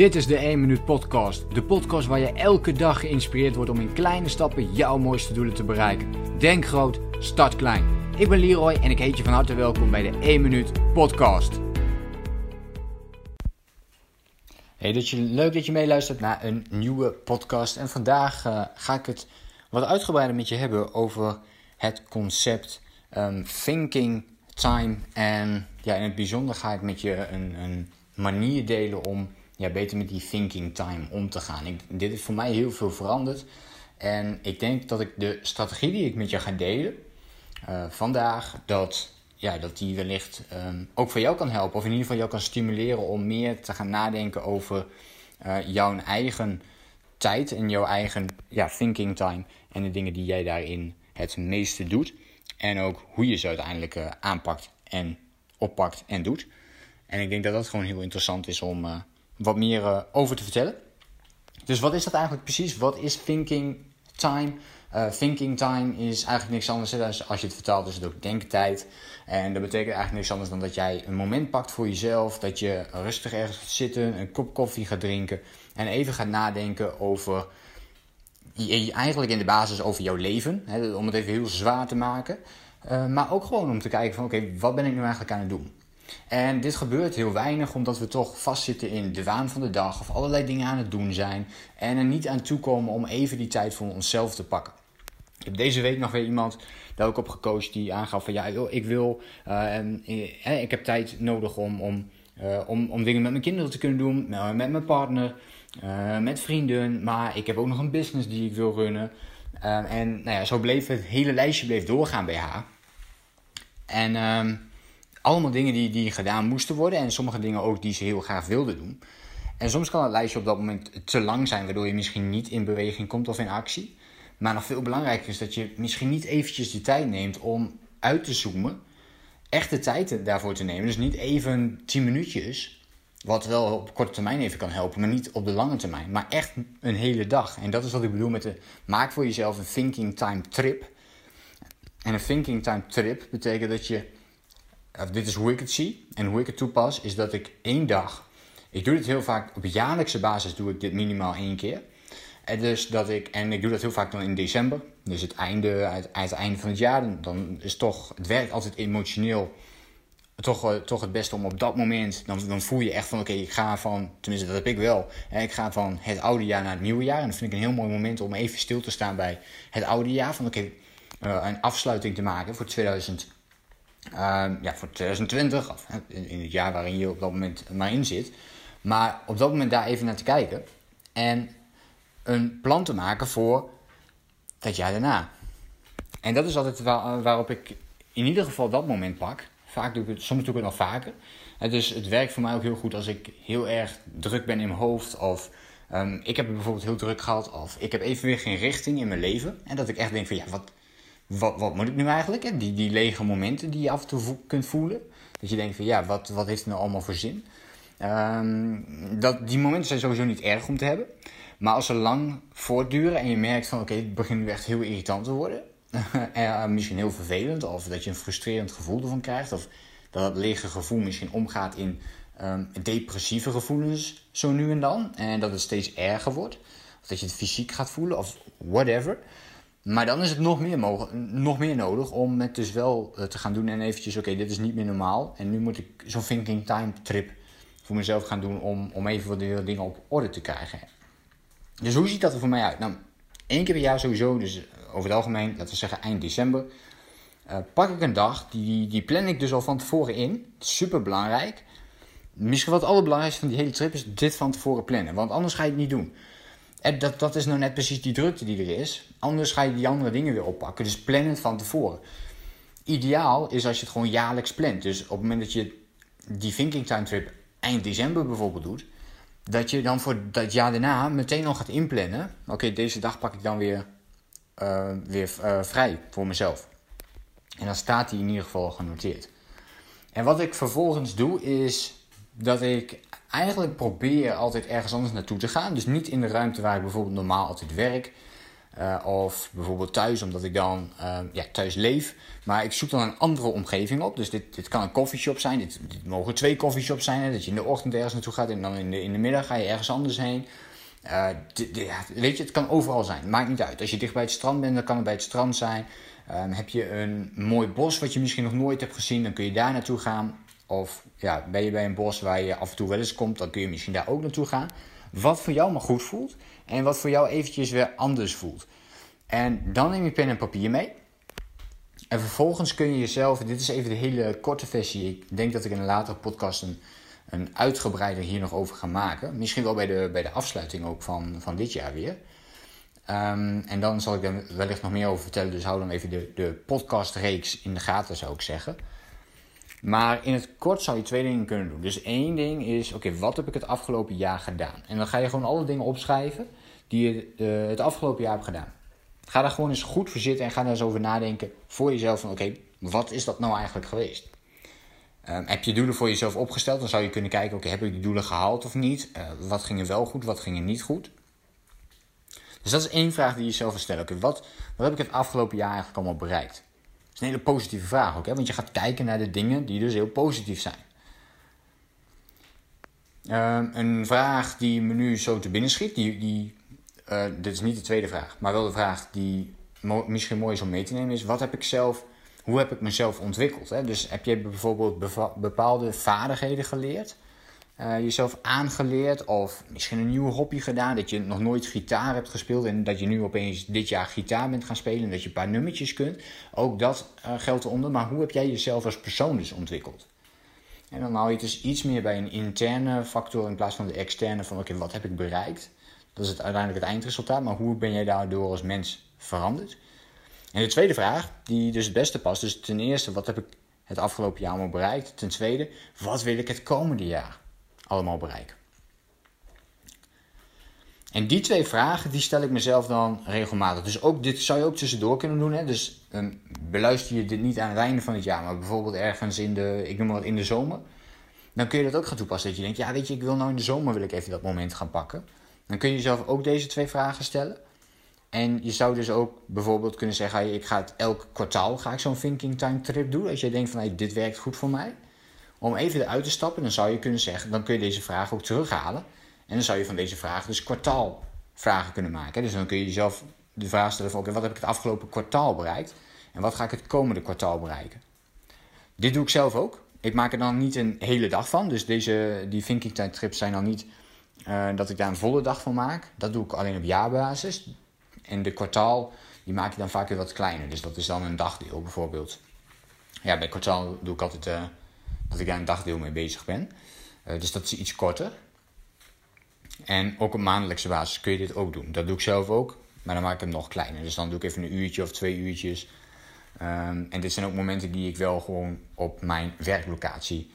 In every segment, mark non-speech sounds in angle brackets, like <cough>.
Dit is de 1 Minuut Podcast. De podcast waar je elke dag geïnspireerd wordt om in kleine stappen jouw mooiste doelen te bereiken. Denk groot, start klein. Ik ben Leroy en ik heet je van harte welkom bij de 1 Minuut Podcast. Hey, leuk dat je meeluistert naar een nieuwe podcast. En vandaag uh, ga ik het wat uitgebreider met je hebben over het concept um, thinking time. En ja, in het bijzonder ga ik met je een, een manier delen om ja, beter met die thinking time om te gaan. Ik, dit is voor mij heel veel veranderd. En ik denk dat ik de strategie die ik met je ga delen uh, vandaag, dat, ja, dat die wellicht um, ook voor jou kan helpen. Of in ieder geval jou kan stimuleren om meer te gaan nadenken over uh, jouw eigen tijd en jouw eigen ja, thinking time. En de dingen die jij daarin het meeste doet. En ook hoe je ze uiteindelijk uh, aanpakt en oppakt en doet. En ik denk dat dat gewoon heel interessant is om wat meer uh, over te vertellen. Dus wat is dat eigenlijk precies? Wat is thinking time? Uh, thinking time is eigenlijk niks anders. Hè? Als je het vertaalt, is het ook denktijd. En dat betekent eigenlijk niks anders dan dat jij een moment pakt voor jezelf. Dat je rustig ergens gaat zitten, een kop koffie gaat drinken. En even gaat nadenken over. Eigenlijk in de basis over jouw leven. Hè? Om het even heel zwaar te maken. Uh, maar ook gewoon om te kijken van oké, wat ben ik nu eigenlijk aan het doen? En dit gebeurt heel weinig omdat we toch vastzitten in de waan van de dag of allerlei dingen aan het doen zijn en er niet aan toekomen om even die tijd voor onszelf te pakken. Ik heb deze week nog weer iemand daar ook op die aangaf van ja, ik wil, uh, en, eh, ik heb tijd nodig om, om, uh, om, om dingen met mijn kinderen te kunnen doen, met mijn partner, met vrienden, maar ik heb ook nog een business die ik wil runnen. en nou ja, zo bleef het hele lijstje bleef doorgaan bij haar. En allemaal dingen die, die gedaan moesten worden en sommige dingen ook die ze heel graag wilden doen. En soms kan het lijstje op dat moment te lang zijn, waardoor je misschien niet in beweging komt of in actie. Maar nog veel belangrijker is dat je misschien niet eventjes de tijd neemt om uit te zoomen. Echt de tijd daarvoor te nemen. Dus niet even 10 minuutjes, wat wel op korte termijn even kan helpen, maar niet op de lange termijn. Maar echt een hele dag. En dat is wat ik bedoel met de maak voor jezelf een thinking time trip. En een thinking time trip betekent dat je of dit is hoe ik het zie en hoe ik het toepas, is dat ik één dag, ik doe dit heel vaak op jaarlijkse basis, doe ik dit minimaal één keer. En, dus dat ik, en ik doe dat heel vaak dan in december, dus het einde, het einde van het jaar, dan is toch, het werkt altijd emotioneel toch, toch het beste om op dat moment, dan, dan voel je echt van oké, ik ga van, tenminste dat heb ik wel, hè, ik ga van het oude jaar naar het nieuwe jaar. En dat vind ik een heel mooi moment om even stil te staan bij het oude jaar. Van oké, uh, een afsluiting te maken voor 2000. Uh, ja, voor 2020, of in het jaar waarin je op dat moment maar in zit. Maar op dat moment daar even naar te kijken. En een plan te maken voor dat jaar daarna. En dat is altijd waar, waarop ik in ieder geval dat moment pak. Vaak doe ik het, soms doe ik het nog vaker. Dus het werkt voor mij ook heel goed als ik heel erg druk ben in mijn hoofd. Of um, ik heb bijvoorbeeld heel druk gehad. Of ik heb even weer geen richting in mijn leven. En dat ik echt denk van ja, wat, wat, wat moet ik nu eigenlijk? Die, die lege momenten die je af en toe kunt voelen. Dat je denkt van ja, wat, wat heeft het nou allemaal voor zin? Um, dat, die momenten zijn sowieso niet erg om te hebben. Maar als ze lang voortduren en je merkt van oké, okay, het begint nu echt heel irritant te worden. <laughs> en misschien heel vervelend. Of dat je een frustrerend gevoel ervan krijgt. Of dat het lege gevoel misschien omgaat in um, depressieve gevoelens zo nu en dan. En dat het steeds erger wordt. Of dat je het fysiek gaat voelen of whatever. Maar dan is het nog meer, nog meer nodig om het dus wel eh, te gaan doen en eventjes, oké, dit is niet meer normaal. En nu moet ik zo'n thinking time trip voor mezelf gaan doen om, om even wat dingen op orde te krijgen. Dus hoe ziet dat er voor mij uit? Nou, één keer per jaar sowieso, dus over het algemeen, laten we zeggen eind december, uh, pak ik een dag, die, die plan ik dus al van tevoren in. Super belangrijk. Misschien wat het allerbelangrijkste van die hele trip is dit van tevoren plannen, want anders ga je het niet doen. En dat, dat is nou net precies die drukte die er is. Anders ga je die andere dingen weer oppakken. Dus plan het van tevoren. Ideaal is als je het gewoon jaarlijks plant. Dus op het moment dat je die thinking time trip eind december bijvoorbeeld doet, dat je dan voor dat jaar daarna meteen al gaat inplannen. Oké, deze dag pak ik dan weer, uh, weer uh, vrij voor mezelf. En dan staat die in ieder geval genoteerd. En wat ik vervolgens doe is dat ik eigenlijk probeer altijd ergens anders naartoe te gaan. Dus niet in de ruimte waar ik bijvoorbeeld normaal altijd werk. Uh, of bijvoorbeeld thuis, omdat ik dan uh, ja, thuis leef. Maar ik zoek dan een andere omgeving op. Dus dit, dit kan een koffieshop zijn. Dit, mogen twee koffieshops zijn. Dat je in de ochtend ergens naartoe gaat en dan in de, in de middag ga je ergens anders heen. Ja, weet je, het kan overal zijn. Maakt niet uit. Als je dicht bij het strand bent, dan kan het bij het strand zijn. Um, heb je een mooi bos wat je misschien nog nooit hebt gezien, dan kun je daar naartoe gaan. Of ja, ben je bij een bos waar je af en toe wel eens komt, dan kun je misschien daar ook naartoe gaan. Wat voor jou maar goed voelt en wat voor jou eventjes weer anders voelt. En dan neem je pen en papier mee. En vervolgens kun je jezelf, dit is even de hele korte versie. Ik denk dat ik in een latere podcast een, een uitgebreider hier nog over ga maken. Misschien wel bij de, bij de afsluiting ook van, van dit jaar weer. Um, en dan zal ik er wellicht nog meer over vertellen. Dus hou dan even de, de podcastreeks in de gaten, zou ik zeggen. Maar in het kort zou je twee dingen kunnen doen. Dus één ding is, oké, wat heb ik het afgelopen jaar gedaan? En dan ga je gewoon alle dingen opschrijven die je uh, het afgelopen jaar hebt gedaan. Ga daar gewoon eens goed voor zitten en ga daar eens over nadenken voor jezelf van, oké, wat is dat nou eigenlijk geweest? Um, heb je doelen voor jezelf opgesteld? Dan zou je kunnen kijken, oké, heb ik die doelen gehaald of niet? Uh, wat ging er wel goed, wat ging er niet goed? Dus dat is één vraag die je jezelf wil stellen. Wat, wat heb ik het afgelopen jaar eigenlijk allemaal bereikt? Een hele positieve vraag ook, hè? want je gaat kijken naar de dingen die dus heel positief zijn. Um, een vraag die me nu zo te binnen schiet, die, die, uh, dit is niet de tweede vraag, maar wel de vraag die misschien mooi is om mee te nemen, is wat heb ik zelf, hoe heb ik mezelf ontwikkeld? Hè? Dus heb je bijvoorbeeld bepaalde vaardigheden geleerd? Uh, jezelf aangeleerd of misschien een nieuwe hobby gedaan. Dat je nog nooit gitaar hebt gespeeld en dat je nu opeens dit jaar gitaar bent gaan spelen en dat je een paar nummertjes kunt. Ook dat uh, geldt eronder. Maar hoe heb jij jezelf als persoon dus ontwikkeld? En dan hou je het dus iets meer bij een interne factor in plaats van de externe van oké, wat heb ik bereikt? Dat is het, uiteindelijk het eindresultaat, maar hoe ben jij daardoor als mens veranderd? En de tweede vraag, die dus het beste past, dus ten eerste, wat heb ik het afgelopen jaar allemaal bereikt? Ten tweede, wat wil ik het komende jaar? Allemaal bereiken? En die twee vragen, die stel ik mezelf dan regelmatig. Dus ook, dit zou je ook tussendoor kunnen doen. Hè? Dus um, beluister je dit niet aan het einde van het jaar, maar bijvoorbeeld ergens in de, ik noem maar in de zomer. Dan kun je dat ook gaan toepassen. Dat je denkt, ja weet je, ik wil nou in de zomer wil ik even dat moment gaan pakken. Dan kun je jezelf ook deze twee vragen stellen. En je zou dus ook bijvoorbeeld kunnen zeggen, ik ga het elk kwartaal ga ik zo'n thinking time trip doen. Als je denkt van, hey, dit werkt goed voor mij. Om even eruit te stappen, dan zou je kunnen zeggen, dan kun je deze vraag ook terughalen. En dan zou je van deze vraag dus kwartaalvragen kunnen maken. Dus dan kun je jezelf de vraag stellen van, oké, wat heb ik het afgelopen kwartaal bereikt? En wat ga ik het komende kwartaal bereiken? Dit doe ik zelf ook. Ik maak er dan niet een hele dag van. Dus deze, die thinking time trips zijn dan niet uh, dat ik daar een volle dag van maak. Dat doe ik alleen op jaarbasis. En de kwartaal, die maak je dan vaak weer wat kleiner. Dus dat is dan een dagdeel bijvoorbeeld. Ja, bij kwartaal doe ik altijd... Uh, dat ik daar een dagdeel mee bezig ben. Uh, dus dat is iets korter. En ook op maandelijkse basis kun je dit ook doen. Dat doe ik zelf ook, maar dan maak ik hem nog kleiner. Dus dan doe ik even een uurtje of twee uurtjes. Um, en dit zijn ook momenten die ik wel gewoon op mijn werklocatie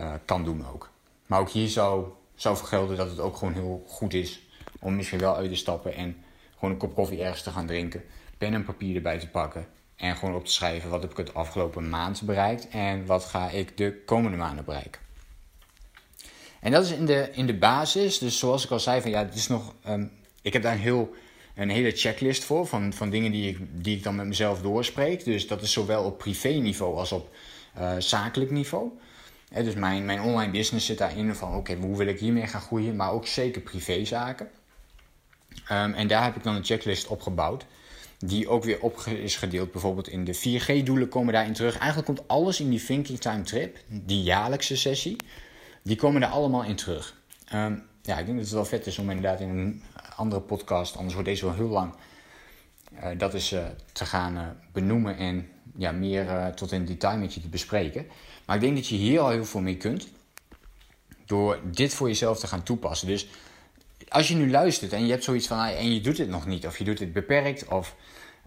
uh, kan doen ook. Maar ook hier zou, zou vergelden dat het ook gewoon heel goed is om misschien wel uit te stappen en gewoon een kop koffie ergens te gaan drinken. Pen en papier erbij te pakken en gewoon op te schrijven wat heb ik het afgelopen maand bereikt en wat ga ik de komende maanden bereiken. En dat is in de, in de basis. Dus zoals ik al zei, van ja, het is nog. Um, ik heb daar een, heel, een hele checklist voor van, van dingen die ik, die ik dan met mezelf doorspreek. Dus dat is zowel op privé niveau als op uh, zakelijk niveau. Dus mijn, mijn online business zit daarin van oké, hoe wil ik hiermee gaan groeien, maar ook zeker privézaken. Um, en daar heb ik dan een checklist opgebouwd die ook weer op is gedeeld. Bijvoorbeeld in de 4G-doelen komen daarin terug. Eigenlijk komt alles in die Thinking Time Trip, die jaarlijkse sessie, die komen daar allemaal in terug. Um, ja, ik denk dat het wel vet is om inderdaad in een andere podcast, anders wordt deze wel heel lang, uh, dat is uh, te gaan uh, benoemen en ja, meer tot in detail met je te bespreken. Maar ik denk dat je hier al heel veel mee kunt door dit voor jezelf te gaan toepassen. Dus als je nu luistert en je hebt zoiets van, en je doet het nog niet, of je doet het beperkt, of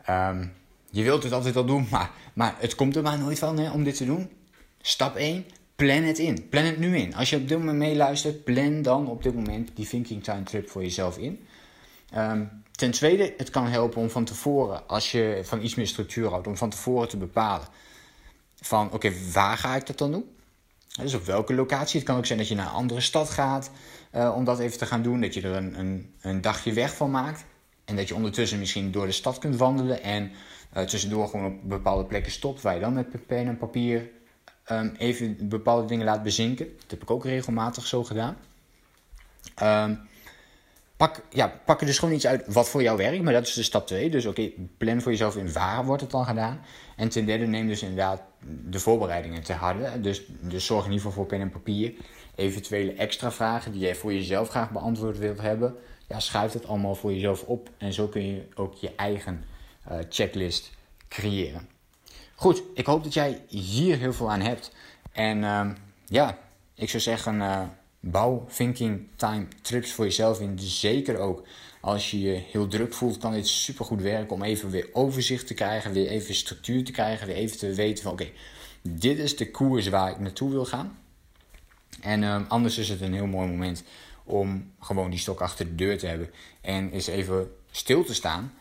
um, je wilt het altijd al doen, maar, maar het komt er maar nooit van hè, om dit te doen. Stap 1, plan het in. Plan het nu in. Als je op dit moment meeluistert, plan dan op dit moment die Thinking Time Trip voor jezelf in. Um, ten tweede, het kan helpen om van tevoren, als je van iets meer structuur houdt, om van tevoren te bepalen van oké, waar ga ik dat dan doen? Dus op welke locatie? Het kan ook zijn dat je naar een andere stad gaat uh, om dat even te gaan doen. Dat je er een, een, een dagje weg van maakt. En dat je ondertussen misschien door de stad kunt wandelen en uh, tussendoor gewoon op bepaalde plekken stopt waar je dan met pen en papier um, even bepaalde dingen laat bezinken. Dat heb ik ook regelmatig zo gedaan. Um, pak, ja, pak er dus gewoon iets uit wat voor jou werkt, maar dat is de stap 2. Dus oké, plan voor jezelf in waar wordt het dan gedaan. En ten derde neem dus inderdaad de voorbereidingen te harde. Dus, dus zorg in ieder geval voor pen en papier. Eventuele extra vragen die jij voor jezelf graag beantwoord wilt hebben. Ja, schrijf het allemaal voor jezelf op. En zo kun je ook je eigen uh, checklist creëren. Goed, ik hoop dat jij hier heel veel aan hebt. En uh, ja, ik zou zeggen, uh, bouw thinking time trips voor jezelf in. Zeker ook als je je heel druk voelt, kan dit super goed werken om even weer overzicht te krijgen, weer even structuur te krijgen, weer even te weten van oké, dit is de koers waar ik naartoe wil gaan. En uh, anders is het een heel mooi moment om gewoon die stok achter de deur te hebben en eens even stil te staan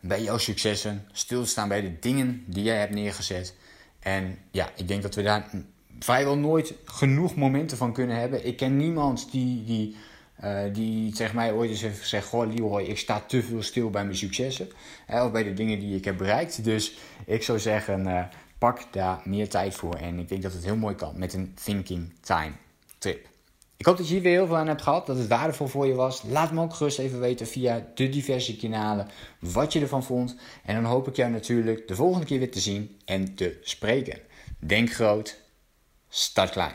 bij jouw successen, stil te staan bij de dingen die jij hebt neergezet. En ja, ik denk dat we daar vrijwel nooit genoeg momenten van kunnen hebben. Ik ken niemand die, die, uh, die tegen mij ooit eens heeft gezegd: Goh, Leroy, ik sta te veel stil bij mijn successen. Of bij de dingen die ik heb bereikt. Dus ik zou zeggen: uh, pak daar meer tijd voor. En ik denk dat het heel mooi kan met een Thinking Time trip. Ik hoop dat je hier weer heel veel aan hebt gehad, dat het waardevol voor je was. Laat me ook gerust even weten via de diverse kanalen wat je ervan vond. En dan hoop ik jou natuurlijk de volgende keer weer te zien en te spreken. Denk groot, start klein.